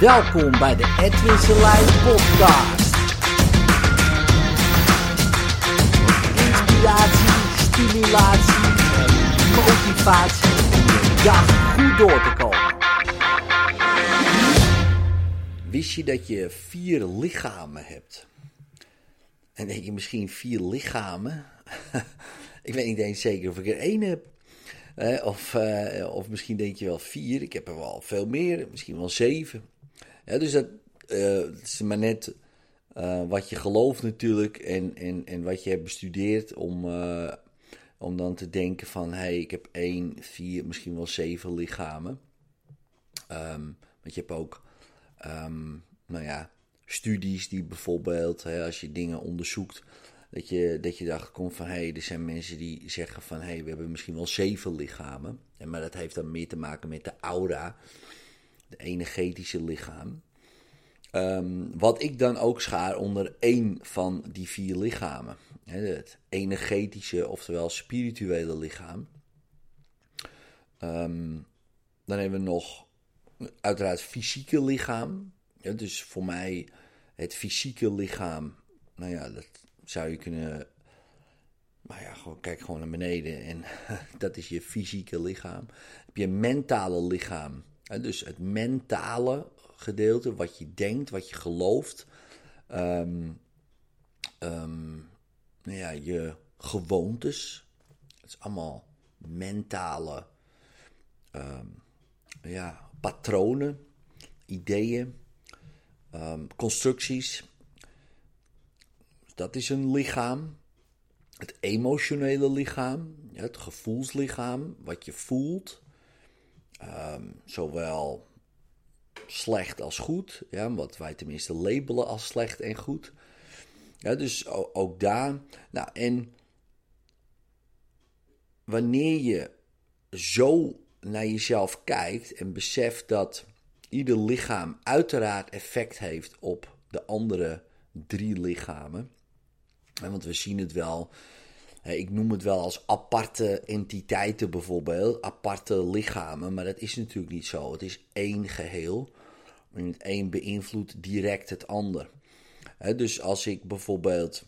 Welkom bij de Edwin Selijn podcast. Inspiratie, stimulatie en motivatie om dag goed door te komen. Wist je dat je vier lichamen hebt? En denk je misschien vier lichamen? ik weet niet eens zeker of ik er één heb. Eh, of, eh, of misschien denk je wel vier. Ik heb er wel veel meer. Misschien wel zeven. Dus dat eh, is maar net eh, wat je gelooft natuurlijk. En, en, en wat je hebt bestudeerd. Om, eh, om dan te denken van... Hé, hey, ik heb één, vier, misschien wel zeven lichamen. Ehm, want je hebt ook... ehm, nou ja, studies die bijvoorbeeld... Hè, als je dingen onderzoekt dat je, dat je erachter komt van, hé, hey, er zijn mensen die zeggen van, hé, hey, we hebben misschien wel zeven lichamen. En, maar dat heeft dan meer te maken met de aura, de energetische lichaam. Ehm, wat ik dan ook schaar onder één van die vier lichamen. Het energetische, oftewel spirituele lichaam. Ehm, dan hebben we nog uiteraard fysieke lichaam. Dus voor mij het fysieke lichaam, nou ja, dat zou je kunnen. Maar ja, gewoon, kijk gewoon naar beneden en dat is je fysieke lichaam. Heb je mentale lichaam. Dus het mentale gedeelte, wat je denkt, wat je gelooft. Um, um, nou ja, je gewoontes. Het is allemaal mentale um, ja, patronen, ideeën, constructies dat is een lichaam. Het emotionele lichaam, het gevoelslichaam, wat je voelt. Um, zowel slecht als goed, ja, wat wij tenminste labelen als slecht en goed. Ja, dus ook daar. Nou, en wanneer je zo naar jezelf kijkt en beseft dat ieder lichaam uiteraard effect heeft op de andere drie lichamen want we zien het wel, ik noem het wel als aparte entiteiten bijvoorbeeld, aparte lichamen, maar dat is natuurlijk niet zo. Het is één geheel en het een beïnvloedt direct het ander. Dus als ik bijvoorbeeld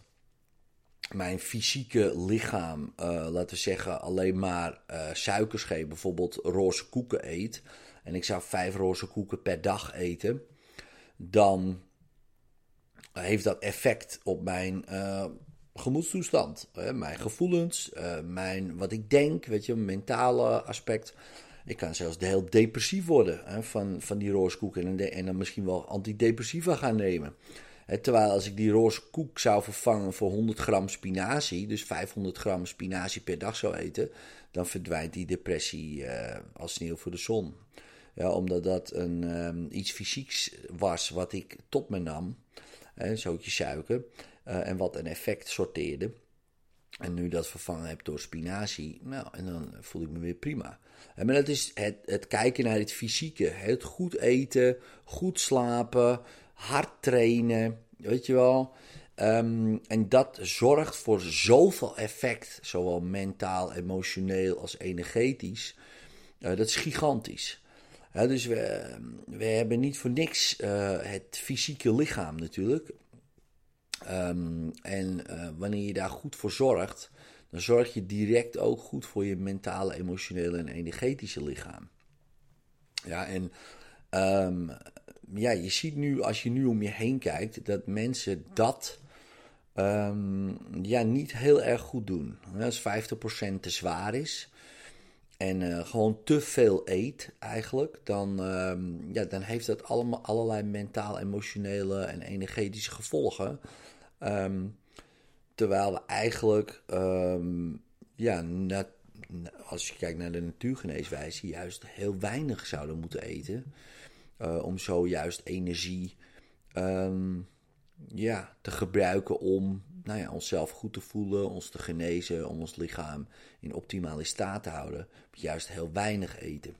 mijn fysieke lichaam, uh, laten we zeggen, alleen maar uh, suikers geef, bijvoorbeeld roze koeken eet, en ik zou vijf roze koeken per dag eten, dan heeft dat effect op mijn uh, gemoedstoestand. Hè? Mijn gevoelens, uh, mijn, wat ik denk, weet je, mentale aspect. Ik kan zelfs heel depressief worden hè, van, van die rooskoek en, dan misschien wel antidepressiva gaan nemen. Hè, terwijl als ik die rooskoek zou vervangen voor 100 gram spinazie, dus 500 gram spinazie per dag zou eten, dan verdwijnt die depressie uh, als sneeuw voor de zon. Ja, omdat dat een, um, iets fysieks was wat ik tot me nam een zootje suiker, uh, en wat een effect sorteerde. En nu dat vervangen heb door spinazie, nou, en dan voel ik me weer prima. En maar dat is het, het kijken naar het fysieke, het goed eten, goed slapen, hard trainen, weet je wel. Um, en dat zorgt voor zoveel effect, zowel mentaal, emotioneel als energetisch. Uh, dat is gigantisch. Dus we, we hebben niet voor niks het fysieke lichaam natuurlijk. Um, en uh, wanneer je daar goed voor zorgt, dan zorg je direct ook goed voor je mentale, emotionele en energetische lichaam. Ja, en um, ja, je ziet nu, als je nu om je heen kijkt, dat mensen dat um, ja, niet heel erg goed doen. Als 50% te zwaar is, en uh, gewoon te veel eet eigenlijk, dan, ja, dan heeft dat allemaal allerlei mentaal, emotionele en energetische gevolgen. Um, terwijl we eigenlijk, um, ja, als je kijkt naar de natuurgeneeswijze, juist heel weinig zouden moeten eten. Uh, om zo juist energie ja, te gebruiken om nou ja, onszelf goed te voelen, ons te genezen, om ons lichaam in optimale staat te houden. Juist heel weinig eten.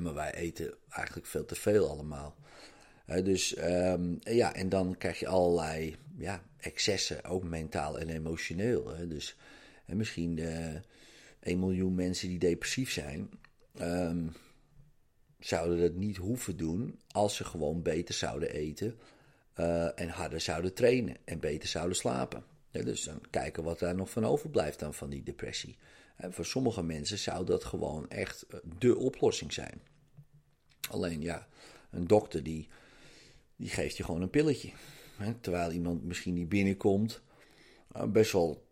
Maar wij eten eigenlijk veel te veel allemaal. Dus um, ja, en dan krijg je allerlei ja, excessen, ook mentaal en emotioneel. Hè. Dus en misschien uh, 1 miljoen mensen die depressief zijn. Um, zouden dat niet hoeven doen als ze gewoon beter zouden eten eh, en harder zouden trainen en beter zouden slapen. dus dan kijken wat daar nog van overblijft dan van die depressie. En voor sommige mensen zou dat gewoon echt eh, de oplossing zijn. Alleen ja, een dokter die, die geeft je gewoon een pilletje. terwijl iemand misschien die binnenkomt, uh, best wel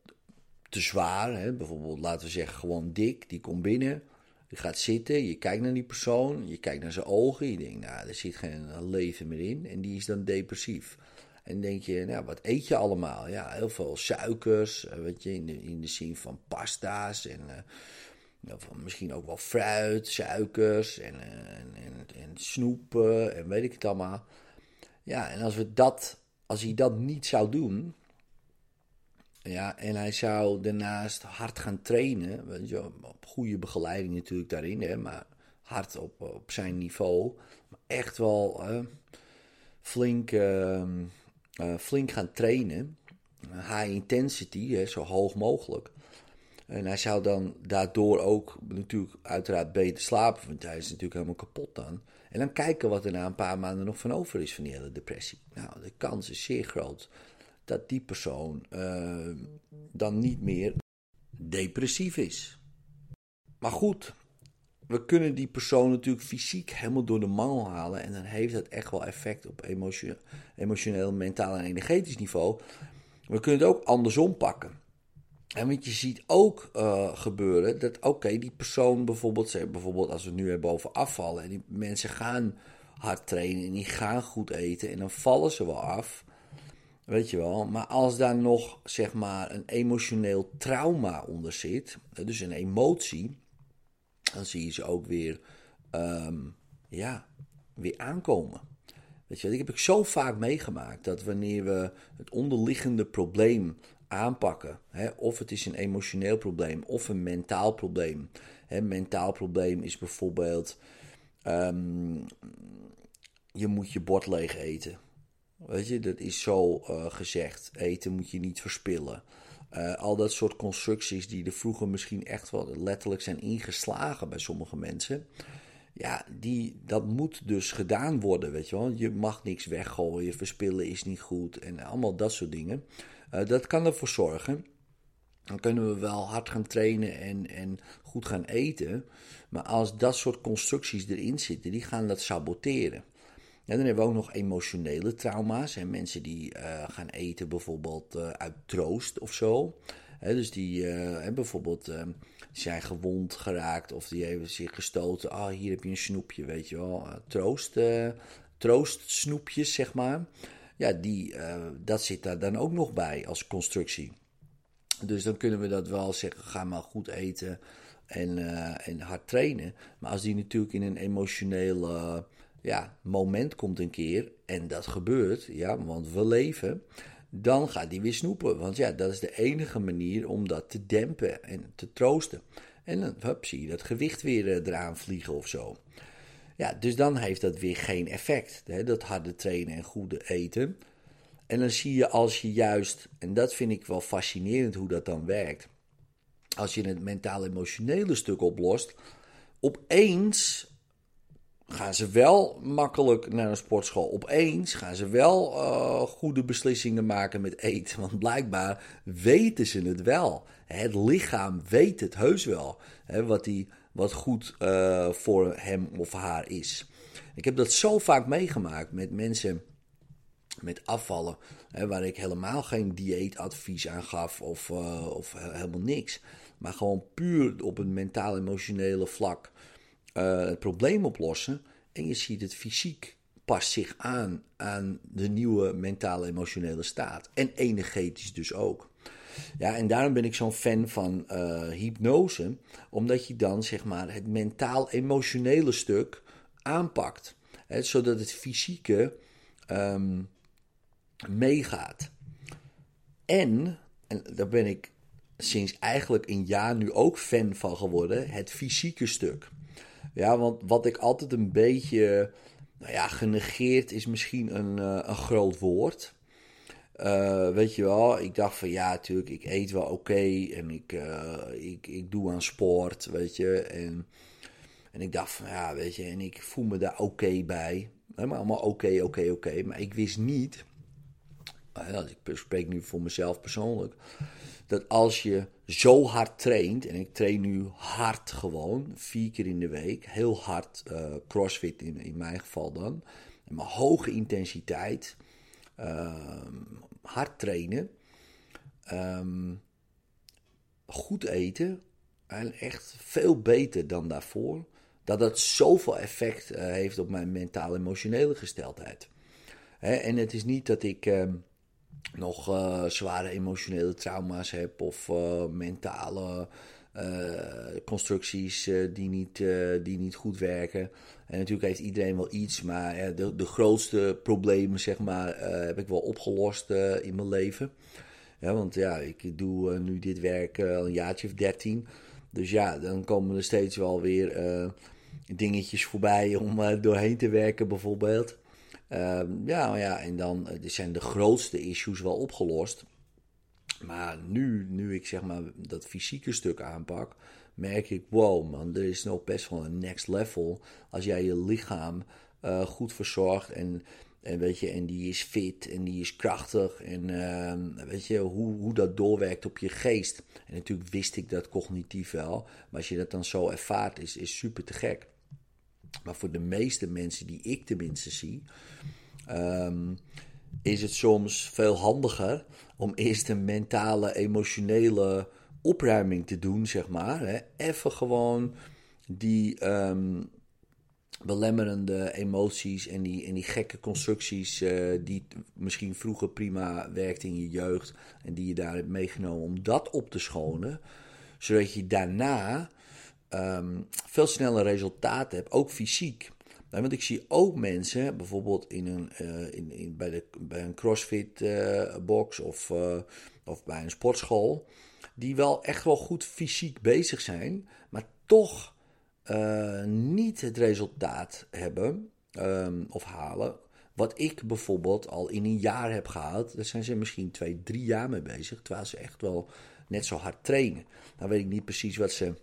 te zwaar. Hè? Bijvoorbeeld, laten we zeggen, gewoon dik. Die komt binnen, je gaat zitten, je kijkt naar die persoon, je kijkt naar zijn ogen. Je denkt, nou, er zit geen leven meer in. En die is dan depressief. En denk je, nou, wat eet je allemaal? Ja, heel veel suikers, eh, weet je, in de, in de zin van pasta's en uh, misschien ook wel fruit, suikers en, en, en, en, snoepen en weet ik het allemaal. Ja, en als, we dat, als hij dat niet zou doen, ja, en hij zou daarnaast hard gaan trainen, op goede begeleiding natuurlijk daarin, hè, maar hard op, op zijn niveau. Maar echt wel flink, uh, flink gaan trainen, high intensity, hè, zo hoog mogelijk. En hij zou dan daardoor ook natuurlijk uiteraard beter slapen, want hij is natuurlijk helemaal kapot dan. En dan kijken wat er na een paar maanden nog van over is van die hele depressie. Nou, de kans is zeer groot dat die persoon uh, dan niet meer depressief is. Maar goed, we kunnen die persoon natuurlijk fysiek helemaal door de mangel halen. En dan heeft dat echt wel effect op emotioneel, emotioneel mentaal en energetisch niveau. We kunnen het ook andersom pakken. En want je ziet ook uh, gebeuren dat, oké, die persoon bijvoorbeeld, bijvoorbeeld als we nu hebben over afvallen. En die mensen gaan hard trainen en die gaan goed eten. En dan vallen ze wel af. Weet je wel, maar als daar nog zeg maar een emotioneel trauma onder zit, dus een emotie, dan zie je ze ook weer, um, ja, weer aankomen. Weet je, dat heb ik zo vaak meegemaakt dat wanneer we het onderliggende probleem aanpakken, hè, of het is een emotioneel probleem of een mentaal probleem. Hè, mentaal probleem is bijvoorbeeld, um, je moet je bord leeg eten. Weet je, dat is zo uh, gezegd. Eten moet je niet verspillen. Uh, al dat soort constructies die er vroeger misschien echt wel letterlijk zijn ingeslagen bij sommige mensen. Ja, die, dat moet dus gedaan worden, weet je wel. Je mag niks weggooien, verspillen is niet goed en allemaal dat soort dingen. Uh, dat kan ervoor zorgen. Dan kunnen we wel hard gaan trainen en, en goed gaan eten. Maar als dat soort constructies erin zitten, die gaan dat saboteren. Ja, dan hebben we ook nog emotionele trauma's. Hè? Mensen die uh, gaan eten bijvoorbeeld uh, uit troost of zo. Dus die uh, bijvoorbeeld zijn gewond geraakt of die hebben zich gestoten. Ah, oh, hier heb je een snoepje, weet je wel. troost, troostsnoepjes, zeg maar. Ja, die, dat zit daar dan ook nog bij als constructie. Dus dan kunnen we dat wel zeggen, ga maar goed eten en, en hard trainen. Maar als die natuurlijk in een emotionele ja, moment komt een keer en dat gebeurt, ja, want we leven, dan gaat die weer snoepen. Want ja, dat is de enige manier om dat te dempen en te troosten. En dan zie je dat gewicht weer uh, eraan vliegen of zo. Ja, dus dan heeft dat weer geen effect. Hè, dat harde trainen en goede eten. En dan zie je als je juist, en dat vind ik wel fascinerend hoe dat dan werkt. Als je het mentaal-emotionele stuk oplost, opeens gaan ze wel makkelijk naar een sportschool. Opeens gaan ze wel uh, goede beslissingen maken met eten. Want blijkbaar weten ze het wel. Het lichaam weet het heus wel. Hè, wat, die, wat goed uh, voor hem of haar is. Ik heb dat zo vaak meegemaakt met mensen met afvallen. Hè, waar ik helemaal geen dieetadvies aan gaf of, uh, of helemaal niks. Maar gewoon puur op een mentaal-emotionele vlak uh, het probleem oplossen. En je ziet het fysiek past zich aan aan de nieuwe mentale emotionele staat. En energetisch dus ook. Ja, en daarom ben ik zo'n fan van uh, hypnose, omdat je dan zeg maar het mentaal-emotionele stuk aanpakt, hè, zodat het fysieke um, meegaat. En, en daar ben ik sinds eigenlijk een jaar nu ook fan van geworden, het fysieke stuk. Ja, want wat ik altijd een beetje, nou ja, genegeerd is misschien een, uh, een groot woord. Uh, weet je wel, ik dacht van ja, natuurlijk, ik eet wel oké en ik, uh, ik, ik doe aan sport, weet je. En En ik dacht van ja, weet je, en ik voel me daar oké bij. Maar allemaal oké, oké, oké. Maar ik wist niet, ik spreek nu voor mezelf persoonlijk, dat als je zo hard traint, en ik train nu hard gewoon, vier keer in de week, heel hard, uh, crossfit in, in mijn geval dan, maar hoge intensiteit, ehm, hard trainen, ehm, goed eten, en echt veel beter dan daarvoor, dat dat zoveel effect uh, heeft op mijn mentale-emotionele gesteldheid. en het is niet dat ik ehm, nog uh, zware emotionele trauma's heb of uh, mentale constructies die, niet, die niet goed werken. En natuurlijk heeft iedereen wel iets, maar de, de grootste problemen zeg maar, heb ik wel opgelost in mijn leven. Ja, want ja, ik doe nu dit werk al een jaartje of dertien. Dus ja, dan komen er steeds wel weer dingetjes voorbij om doorheen te werken, bijvoorbeeld. Uh, ja, ja, en dan uh, zijn de grootste issues wel opgelost. Maar nu, nu ik zeg maar dat fysieke stuk aanpak, merk ik: wow, man, er is nog best wel een next level. Als jij je lichaam uh, goed verzorgt en. En, weet je, en die is fit en die is krachtig. En ehm, weet je, hoe, hoe dat doorwerkt op je geest. En natuurlijk wist ik dat cognitief wel. Maar als je dat dan zo ervaart, is, is super te gek. Maar voor de meeste mensen die ik tenminste zie, um, is het soms veel handiger om eerst een mentale, emotionele opruiming te doen, zeg maar. Hè. Even gewoon die um, belemmerende emoties en die, en die gekke constructies uh, die misschien vroeger prima werkten in je jeugd en die je daar hebt meegenomen, om dat op te schonen, zodat je daarna um, veel sneller resultaten heb, ook fysiek. want ik zie ook mensen, bijvoorbeeld in een, uh, in, in, bij, de, bij een crossfit uh, box of, uh, of bij een sportschool, die wel echt wel goed fysiek bezig zijn, maar toch niet het resultaat hebben um, of halen. Wat ik bijvoorbeeld al in een jaar heb gehaald, daar zijn ze misschien twee, drie jaar mee bezig, terwijl ze echt wel net zo hard trainen. Dan weet ik niet precies wat ze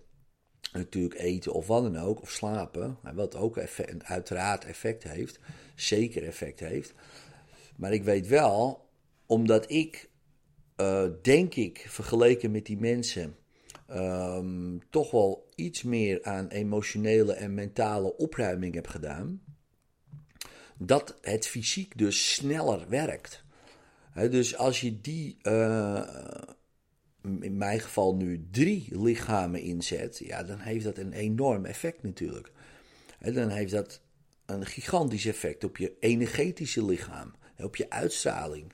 natuurlijk eten of wat dan ook, of slapen, wat ook effect, uiteraard effect heeft, zeker effect heeft. Maar ik weet wel, omdat ik, uh, denk ik, vergeleken met die mensen, um, toch wel iets meer aan emotionele en mentale opruiming heb gedaan, dat het fysiek dus sneller werkt. Dus als je die uh, in mijn geval nu drie lichamen inzet, ja, dan heeft dat een enorm effect natuurlijk. En dan heeft dat een gigantisch effect op je energetische lichaam, op je uitstraling,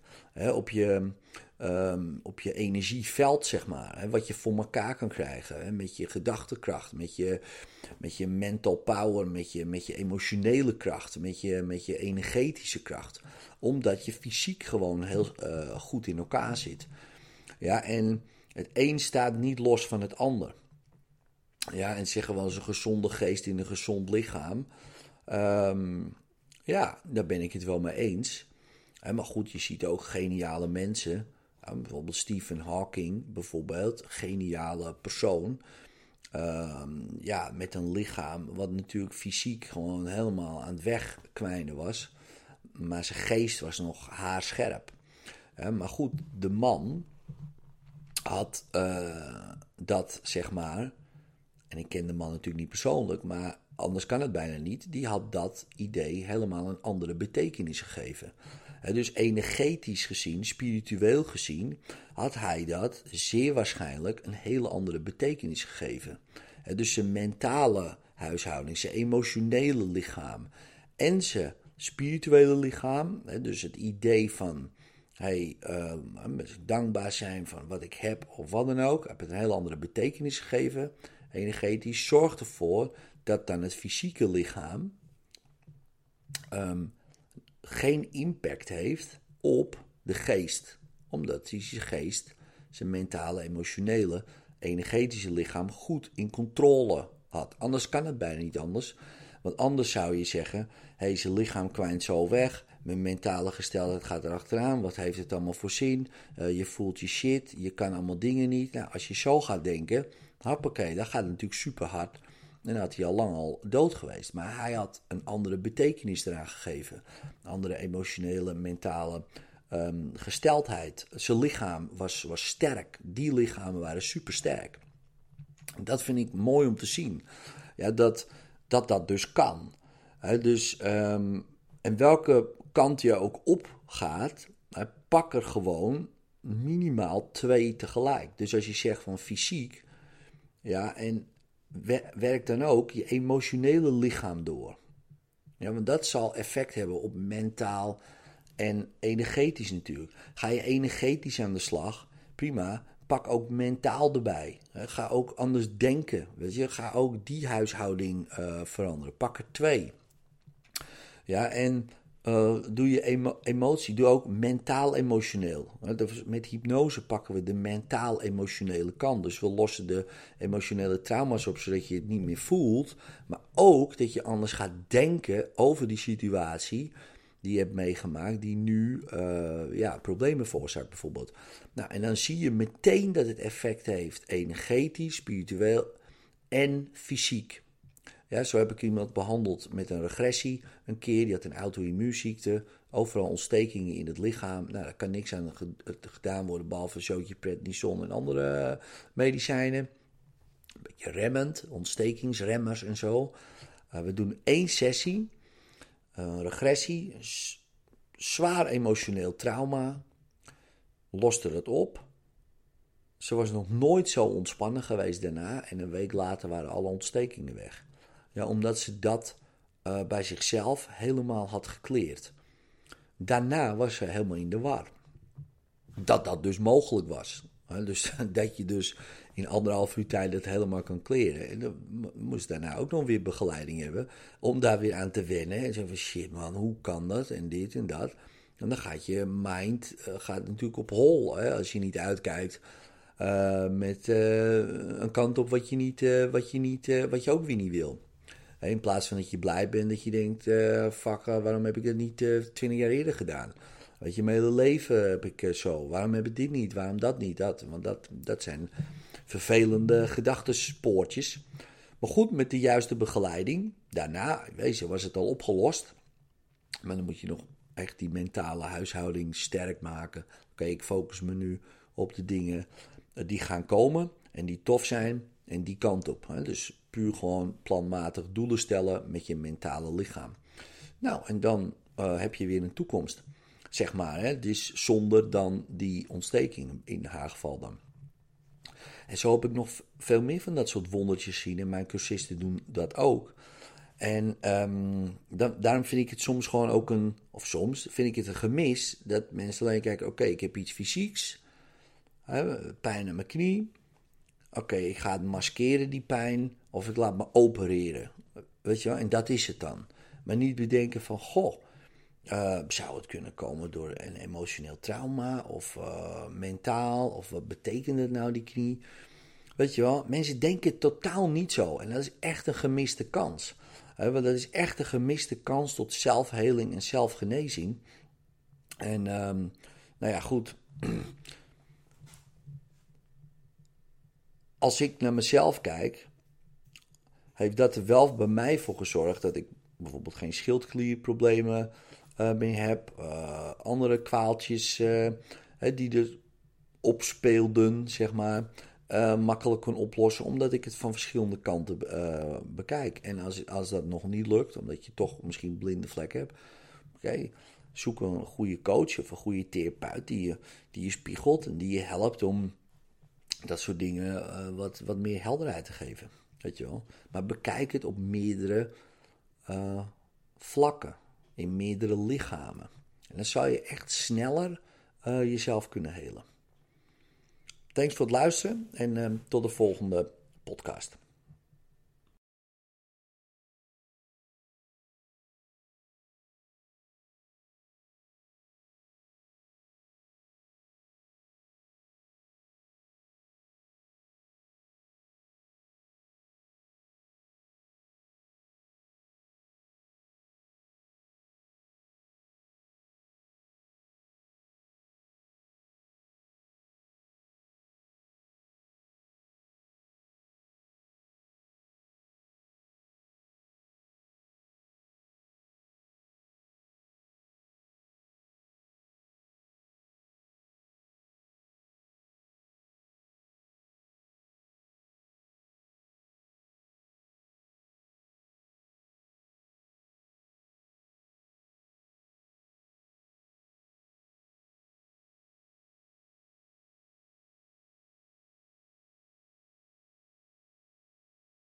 op je, um, op je energieveld, zeg maar. Wat je voor elkaar kan krijgen met je gedachtekracht, met je, met je mental power, met je, met je emotionele kracht, met je, met je energetische kracht. Omdat je fysiek gewoon heel uh, goed in elkaar zit. Ja, en het een staat niet los van het ander. Ja, en zeggen wel eens een gezonde geest in een gezond lichaam. Um, ja, daar ben ik het wel mee eens. Maar goed, je ziet ook geniale mensen. Bijvoorbeeld Stephen Hawking, bijvoorbeeld. Geniale persoon. Um, ja, met een lichaam wat natuurlijk fysiek gewoon helemaal aan het wegkwijnen was. Maar zijn geest was nog haarscherp. Maar goed, de man had uh, dat, zeg maar, en ik ken de man natuurlijk niet persoonlijk, maar anders kan het bijna niet, die had dat idee helemaal een andere betekenis gegeven. dus energetisch gezien, spiritueel gezien, had hij dat zeer waarschijnlijk een hele andere betekenis gegeven. dus zijn mentale huishouding, zijn emotionele lichaam en zijn spirituele lichaam, dus het idee van hij uh, dankbaar zijn van wat ik heb of wat dan ook. Heb het een heel andere betekenis gegeven. Energetisch zorgt ervoor dat dan het fysieke lichaam um, geen impact heeft op de geest. Omdat zijn geest, zijn mentale, emotionele, energetische lichaam goed in controle had. Anders kan het bijna niet anders. Want anders zou je zeggen: hey, zijn lichaam kwijnt zo weg. Mijn mentale gesteldheid gaat erachteraan. Wat heeft het allemaal voor zin? Uh, je voelt je shit. Je kan allemaal dingen niet. Nou, als je zo gaat denken, hoppakee, dan gaat het natuurlijk super hard. En had hij al lang al dood geweest. Maar hij had een andere betekenis eraan gegeven. Een andere emotionele, mentale ehm, gesteldheid. Zijn lichaam was, was sterk. Die lichamen waren supersterk. Dat vind ik mooi om te zien. Ja, dat, dat dat dus kan. dus, ehm, en welke kant je ook op gaat, pak er gewoon minimaal twee tegelijk. Dus als je zegt van fysiek, ja, en werk dan ook je emotionele lichaam door. Ja, want dat zal effect hebben op mentaal en energetisch natuurlijk. Ga je energetisch aan de slag, prima. Pak ook mentaal erbij. Ga ook anders denken. Weet je? Ga ook die huishouding uh, veranderen. Pak er twee. Ja, en uh, doe je emotie, doe ook mentaal-emotioneel. Met hypnose pakken we de mentaal-emotionele kant. Dus we lossen de emotionele trauma's op, zodat je het niet meer voelt. Maar ook dat je anders gaat denken over die situatie die je hebt meegemaakt, die nu uh, ja, problemen veroorzaakt bijvoorbeeld. Nou, en dan zie je meteen dat het effect heeft, energetisch, spiritueel en fysiek. Ja, zo heb ik iemand behandeld met een regressie een keer. Die had een auto-immuunziekte, overal ontstekingen in het lichaam. Nou, daar kan niks aan gedaan worden, behalve zootje prednison en andere eh, medicijnen. Een beetje remmend, ontstekingsremmers en zo. We doen één sessie, regressie, zwaar emotioneel trauma, loste het op. Ze was nog nooit zo ontspannen geweest daarna en een week later waren alle ontstekingen weg. Ja, omdat ze dat uh, bij zichzelf helemaal had gekleerd. Daarna was ze helemaal in de war. Dat dat dus mogelijk was. Dus dat je dus in anderhalf uur tijd het helemaal kan kleren. En dan moest daarna ook nog weer begeleiding hebben. Om daar weer aan te wennen. En zo van shit man, hoe kan dat? En dit en dat. En dan gaat je mind uh, gaat natuurlijk op hol. Hè, als je niet uitkijkt. Uh, met uh, een kant op wat je, niet, wat, je niet, wat je ook weer niet wil. In plaats van dat je blij bent dat je denkt, fuck, waarom heb ik dat niet twintig jaar eerder gedaan? Weet je, mijn hele leven heb ik zo. Waarom heb ik dit niet? Waarom dat niet? Dat, want dat, dat zijn vervelende gedachtenspoortjes. Maar goed, met de juiste begeleiding. Daarna, je, was het al opgelost. Maar dan moet je nog echt die mentale huishouding sterk maken. Oké, ik focus me nu op de dingen die gaan komen en die tof zijn en die kant op. Dus puur gewoon planmatig doelen stellen met je mentale lichaam. Nou, en dan uh, heb je weer een toekomst, zeg maar. Hè? Dus zonder dan die ontsteking in haar geval dan. En zo heb ik nog veel meer van dat soort wondertjes zien. En mijn cursisten doen dat ook. En dan, daarom vind ik het soms gewoon ook een, of soms vind ik het een gemis dat mensen alleen kijken: oké, ik heb iets fysieks, hè, pijn aan mijn knie. Oké, ik ga maskeren, die pijn. Of ik laat me opereren. Weet je wel? En dat is het dan. Maar niet bedenken van, goh, uh, zou het kunnen komen door een emotioneel trauma of uh, mentaal? Of wat betekent het nou, die knie? Weet je wel, mensen denken totaal niet zo. En dat is echt een gemiste kans. Want dat is echt een gemiste kans tot zelfheling en zelfgenezing. En um, nou ja, goed. Als ik naar mezelf kijk, heeft dat er wel bij mij voor gezorgd dat ik bijvoorbeeld geen schildklierproblemen uh, meer heb. Uh, andere kwaaltjes uh, die er opspeelden, zeg maar, makkelijk kon oplossen. Omdat ik het van verschillende kanten bekijk. En als, als dat nog niet lukt, omdat je toch misschien blinde vlek hebt. Oké, zoek een goede coach of een goede therapeut die je, die je spiegelt en die je helpt om dat soort dingen wat, wat meer helderheid te geven. Weet je wel? Maar bekijk het op meerdere vlakken, in meerdere lichamen. En dan zou je echt sneller uh, jezelf kunnen helen. Thanks voor het luisteren en uh, tot de volgende podcast.